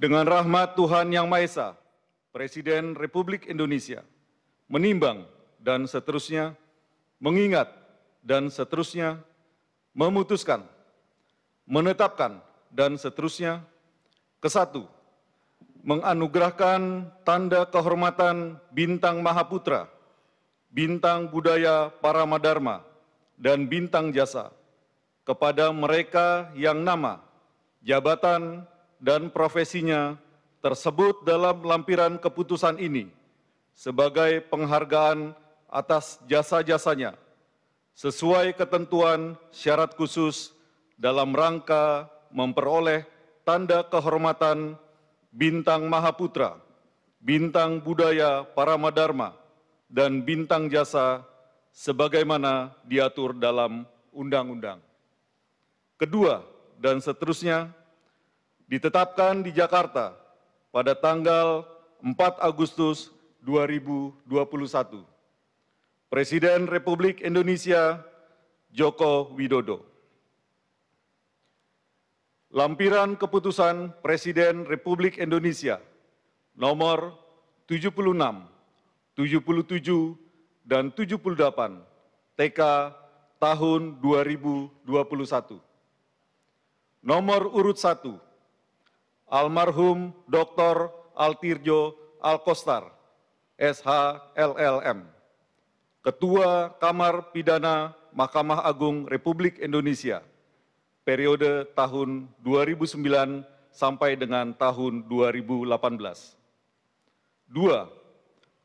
Dengan rahmat Tuhan Yang Maha Esa, Presiden Republik Indonesia menimbang dan seterusnya, mengingat dan seterusnya, memutuskan, menetapkan dan seterusnya, kesatu, menganugerahkan tanda kehormatan Bintang Mahaputra, Bintang Budaya Paramadharma, dan Bintang Jasa kepada mereka yang nama, jabatan, dan profesinya tersebut dalam lampiran keputusan ini sebagai penghargaan atas jasa-jasanya sesuai ketentuan syarat khusus dalam rangka memperoleh tanda kehormatan Bintang Mahaputra, Bintang Budaya Paramadharma, dan Bintang Jasa sebagaimana diatur dalam undang-undang. Kedua, dan seterusnya, ditetapkan di Jakarta pada tanggal 4 Agustus 2021. Presiden Republik Indonesia Joko Widodo. Lampiran Keputusan Presiden Republik Indonesia nomor 76, 77, dan 78 TK tahun 2021. Nomor urut 1 almarhum Dr. Altirjo Alkostar, SHLLM, Ketua Kamar Pidana Mahkamah Agung Republik Indonesia, periode tahun 2009 sampai dengan tahun 2018. Dua,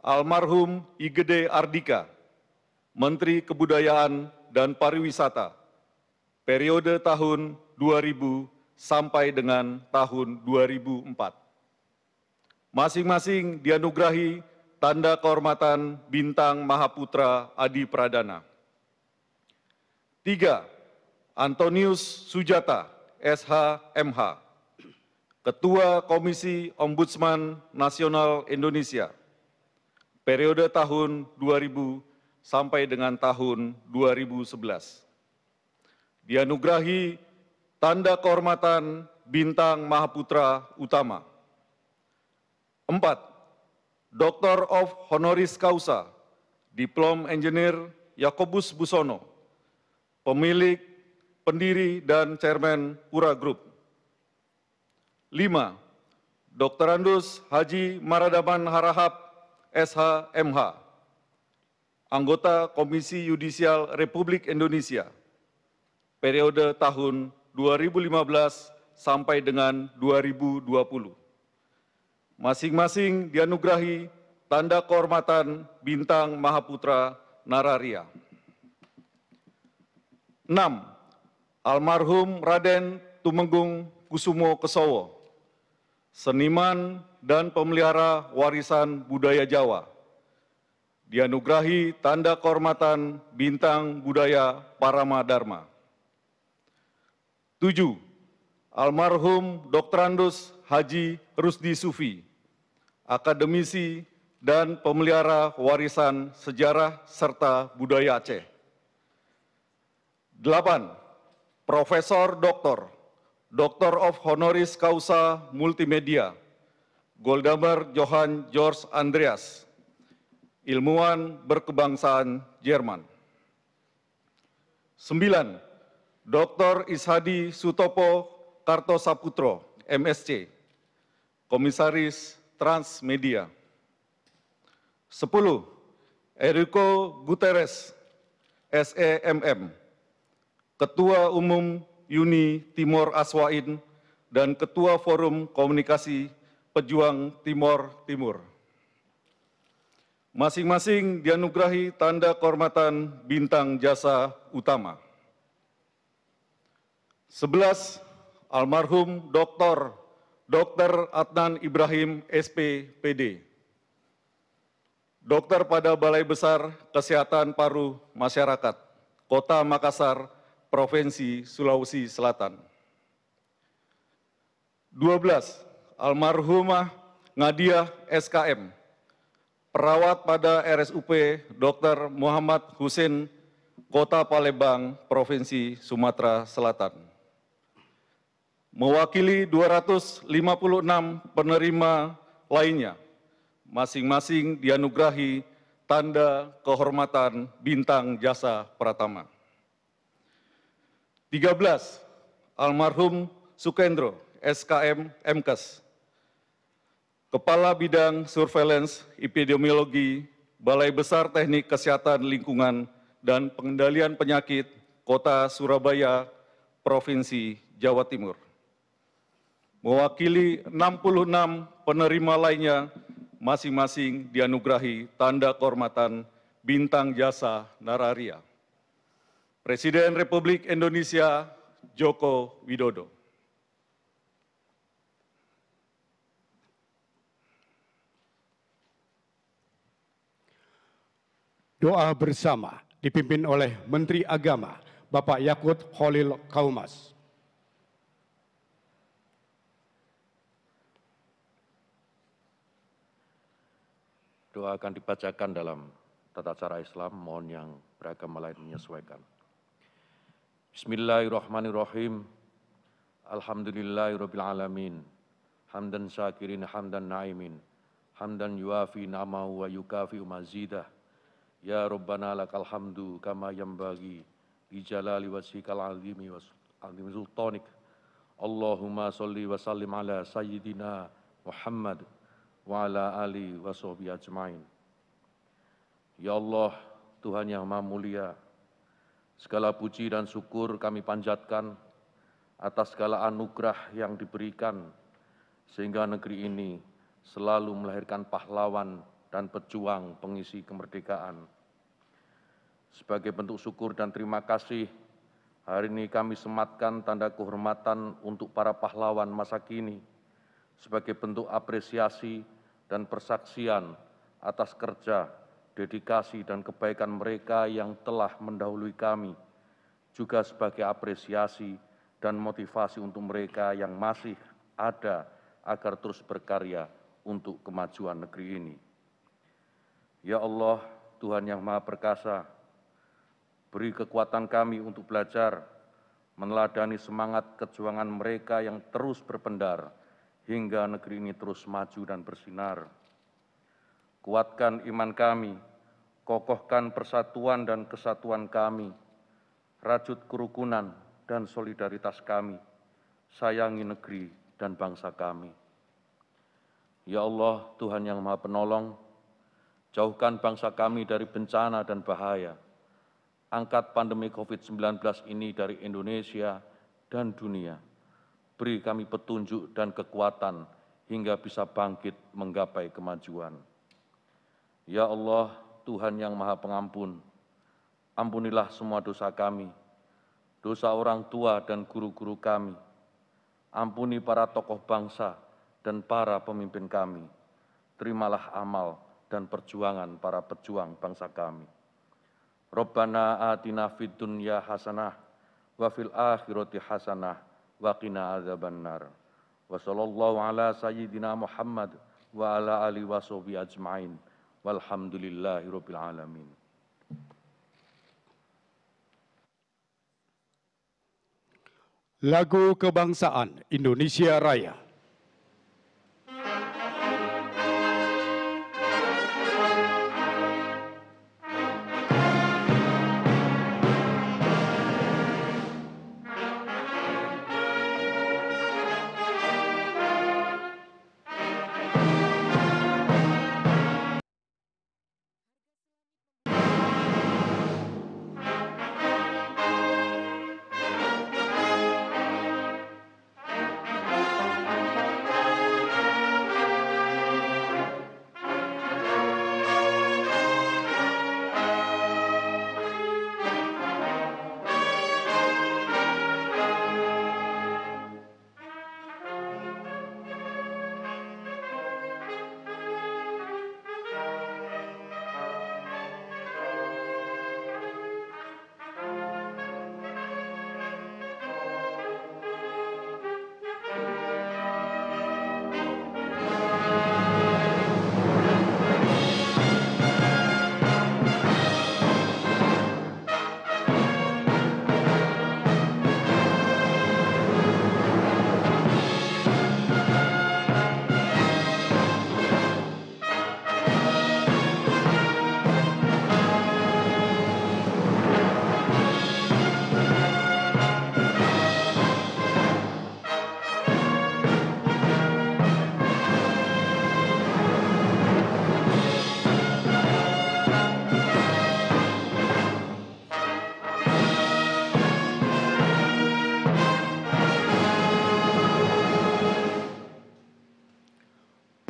almarhum Igede Ardika, Menteri Kebudayaan dan Pariwisata, periode tahun 2000 sampai dengan tahun 2004. Masing-masing dianugerahi tanda kehormatan Bintang Mahaputra Adi Pradana. Tiga, Antonius Sujata, SHMH, Ketua Komisi Ombudsman Nasional Indonesia, periode tahun 2000 sampai dengan tahun 2011. Dianugerahi Tanda Kehormatan Bintang Mahaputra Utama. Empat, Doctor of Honoris Causa, Diplom Engineer Yakobus Busono, pemilik, pendiri, dan chairman Pura Group. Lima, Dr. Andus Haji Maradaman Harahap, SHMH, anggota Komisi Yudisial Republik Indonesia, periode tahun 2015 sampai dengan 2020. Masing-masing dianugerahi tanda kehormatan Bintang Mahaputra Nararia. 6. Almarhum Raden Tumenggung Kusumo Kesowo, seniman dan pemelihara warisan budaya Jawa, dianugerahi tanda kehormatan Bintang Budaya Paramadharma. Tujuh, almarhum Dr. Andus Haji Rusdi Sufi, akademisi dan pemelihara warisan sejarah serta budaya Aceh. Delapan, Profesor Doktor, Doktor of Honoris Causa Multimedia, Goldamer Johann George Andreas, ilmuwan berkebangsaan Jerman. Sembilan, Dr. Ishadi Sutopo Kartosaputro, MSc, Komisaris Transmedia. 10. Eriko Guterres, SEMM, Ketua Umum Uni Timor Aswain dan Ketua Forum Komunikasi Pejuang Timor Timur. Masing-masing dianugerahi tanda kehormatan bintang jasa utama. 11 almarhum Dr. Dr. Adnan Ibrahim SPPD. Dokter pada Balai Besar Kesehatan Paru Masyarakat, Kota Makassar, Provinsi Sulawesi Selatan. 12. Almarhumah Ngadiah SKM, perawat pada RSUP Dr. Muhammad Husin, Kota Palembang, Provinsi Sumatera Selatan. Mewakili 256 penerima lainnya, masing-masing dianugerahi tanda kehormatan bintang jasa pratama. 13. Almarhum Sukendro, SKM MKes, Kepala Bidang Surveillance Epidemiologi Balai Besar Teknik Kesehatan Lingkungan dan Pengendalian Penyakit Kota Surabaya, Provinsi Jawa Timur. Mewakili 66 penerima lainnya, masing-masing dianugerahi tanda kehormatan Bintang Jasa Nararia. Presiden Republik Indonesia Joko Widodo. Doa bersama dipimpin oleh Menteri Agama Bapak Yakut Khalil Kaumas. Doa akan dibacakan dalam tata cara Islam, mohon yang beragama lain menyesuaikan. Bismillahirrahmanirrahim. Alhamdulillahirrabbilalamin. Hamdan syakirin, hamdan na'imin. Hamdan yuafi na'mahu wa yukafi umazidah. Ya Rabbana lakal hamdu kama yambagi li jalali wajhikal azimi wa azimi sultanik. Allahumma salli wa sallim ala sayyidina Muhammad wa ala ali wa sahbihi ajmain. Ya Allah, Tuhan yang Maha Mulia, Segala puji dan syukur kami panjatkan atas segala anugerah yang diberikan, sehingga negeri ini selalu melahirkan pahlawan dan pejuang pengisi kemerdekaan. Sebagai bentuk syukur dan terima kasih, hari ini kami sematkan tanda kehormatan untuk para pahlawan masa kini, sebagai bentuk apresiasi dan persaksian atas kerja dedikasi dan kebaikan mereka yang telah mendahului kami, juga sebagai apresiasi dan motivasi untuk mereka yang masih ada agar terus berkarya untuk kemajuan negeri ini. Ya Allah, Tuhan yang Maha Perkasa, beri kekuatan kami untuk belajar, meneladani semangat kejuangan mereka yang terus berpendar hingga negeri ini terus maju dan bersinar kuatkan iman kami, kokohkan persatuan dan kesatuan kami, rajut kerukunan dan solidaritas kami, sayangi negeri dan bangsa kami. Ya Allah, Tuhan yang Maha Penolong, jauhkan bangsa kami dari bencana dan bahaya. Angkat pandemi COVID-19 ini dari Indonesia dan dunia. Beri kami petunjuk dan kekuatan hingga bisa bangkit menggapai kemajuan. Ya Allah, Tuhan yang Maha Pengampun, ampunilah semua dosa kami, dosa orang tua dan guru-guru kami. Ampuni para tokoh bangsa dan para pemimpin kami. Terimalah amal dan perjuangan para pejuang bangsa kami. Rabbana atina fid dunya hasanah wa fil akhirati hasanah wa qina adzabannar. Wa sallallahu ala sayyidina Muhammad wa ala alihi wa ajma'in. Walhamdulillahirabbil alamin. Lagu Kebangsaan Indonesia Raya.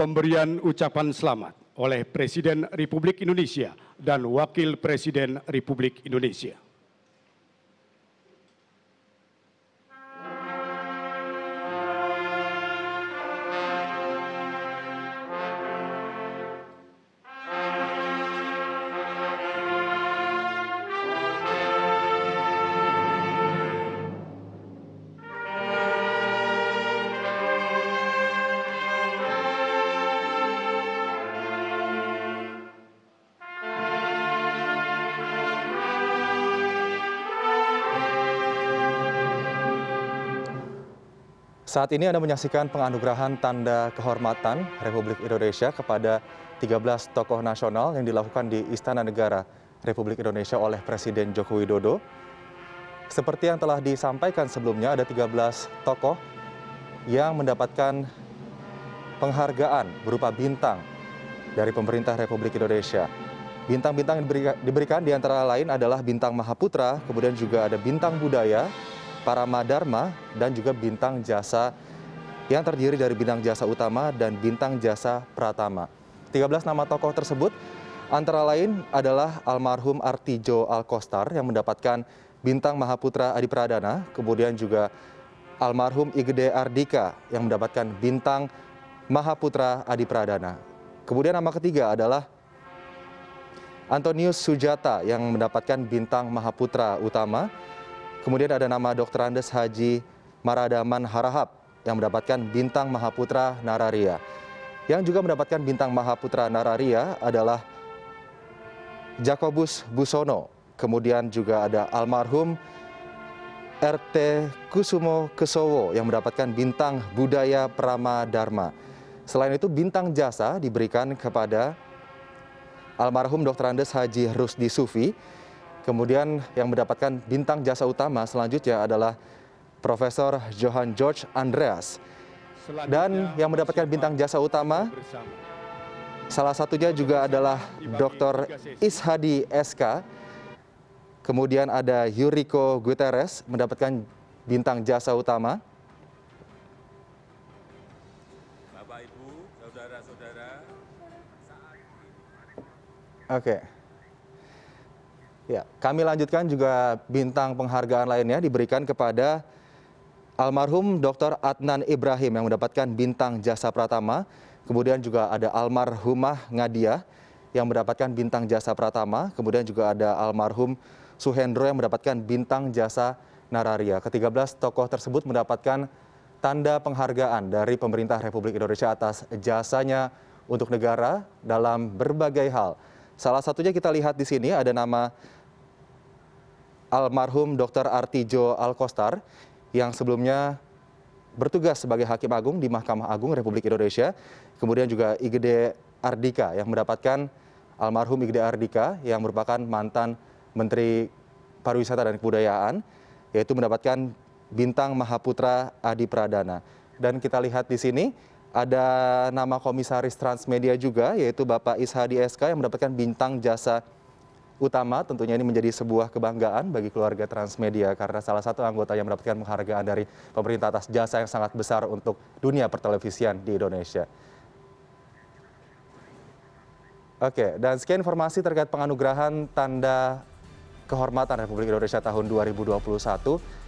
Pemberian ucapan selamat oleh Presiden Republik Indonesia dan Wakil Presiden Republik Indonesia. Saat ini Anda menyaksikan penganugerahan tanda kehormatan Republik Indonesia kepada 13 tokoh nasional yang dilakukan di Istana Negara Republik Indonesia oleh Presiden Joko Widodo. Seperti yang telah disampaikan sebelumnya, ada 13 tokoh yang mendapatkan penghargaan berupa bintang dari pemerintah Republik Indonesia. Bintang-bintang yang diberikan di antara lain adalah bintang Mahaputra, kemudian juga ada bintang budaya, Paramadharma dan juga bintang jasa yang terdiri dari bintang jasa utama dan bintang jasa pratama. 13 nama tokoh tersebut antara lain adalah almarhum Artijo Alkostar yang mendapatkan bintang Mahaputra Adi Pradana, kemudian juga almarhum Igede Ardika yang mendapatkan bintang Mahaputra Adi Pradana. Kemudian nama ketiga adalah Antonius Sujata yang mendapatkan bintang Mahaputra Utama. Kemudian ada nama Dr. Andes Haji Maradaman Harahap yang mendapatkan bintang Mahaputra Nararia. Yang juga mendapatkan bintang Mahaputra Nararia adalah Jakobus Busono. Kemudian juga ada almarhum RT Kusumo Kesowo yang mendapatkan bintang Budaya Prama Dharma. Selain itu bintang jasa diberikan kepada almarhum Dr. Andes Haji Rusdi Sufi Kemudian yang mendapatkan bintang jasa utama selanjutnya adalah Profesor Johan George Andreas. Dan yang mendapatkan bintang jasa utama salah satunya juga adalah Dr. Ishadi SK. Kemudian ada Yuriko Guterres mendapatkan bintang jasa utama. Bapak, Ibu, saudara-saudara. Oke. Okay. Ya, kami lanjutkan juga bintang penghargaan lainnya diberikan kepada almarhum Dr. Adnan Ibrahim yang mendapatkan bintang jasa pratama. Kemudian juga ada almarhumah Ngadia yang mendapatkan bintang jasa pratama. Kemudian juga ada almarhum Suhendro yang mendapatkan bintang jasa nararia. Ketiga belas tokoh tersebut mendapatkan tanda penghargaan dari pemerintah Republik Indonesia atas jasanya untuk negara dalam berbagai hal. Salah satunya kita lihat di sini ada nama almarhum Dr. Artijo Alkostar yang sebelumnya bertugas sebagai Hakim Agung di Mahkamah Agung Republik Indonesia. Kemudian juga Igede Ardika yang mendapatkan almarhum Igede Ardika yang merupakan mantan Menteri Pariwisata dan Kebudayaan yaitu mendapatkan bintang Mahaputra Adi Pradana. Dan kita lihat di sini ada nama komisaris Transmedia juga yaitu Bapak Ishadi SK yang mendapatkan bintang jasa utama tentunya ini menjadi sebuah kebanggaan bagi keluarga Transmedia karena salah satu anggota yang mendapatkan penghargaan dari pemerintah atas jasa yang sangat besar untuk dunia pertelevisian di Indonesia. Oke, dan sekian informasi terkait penganugerahan tanda kehormatan Republik Indonesia tahun 2021.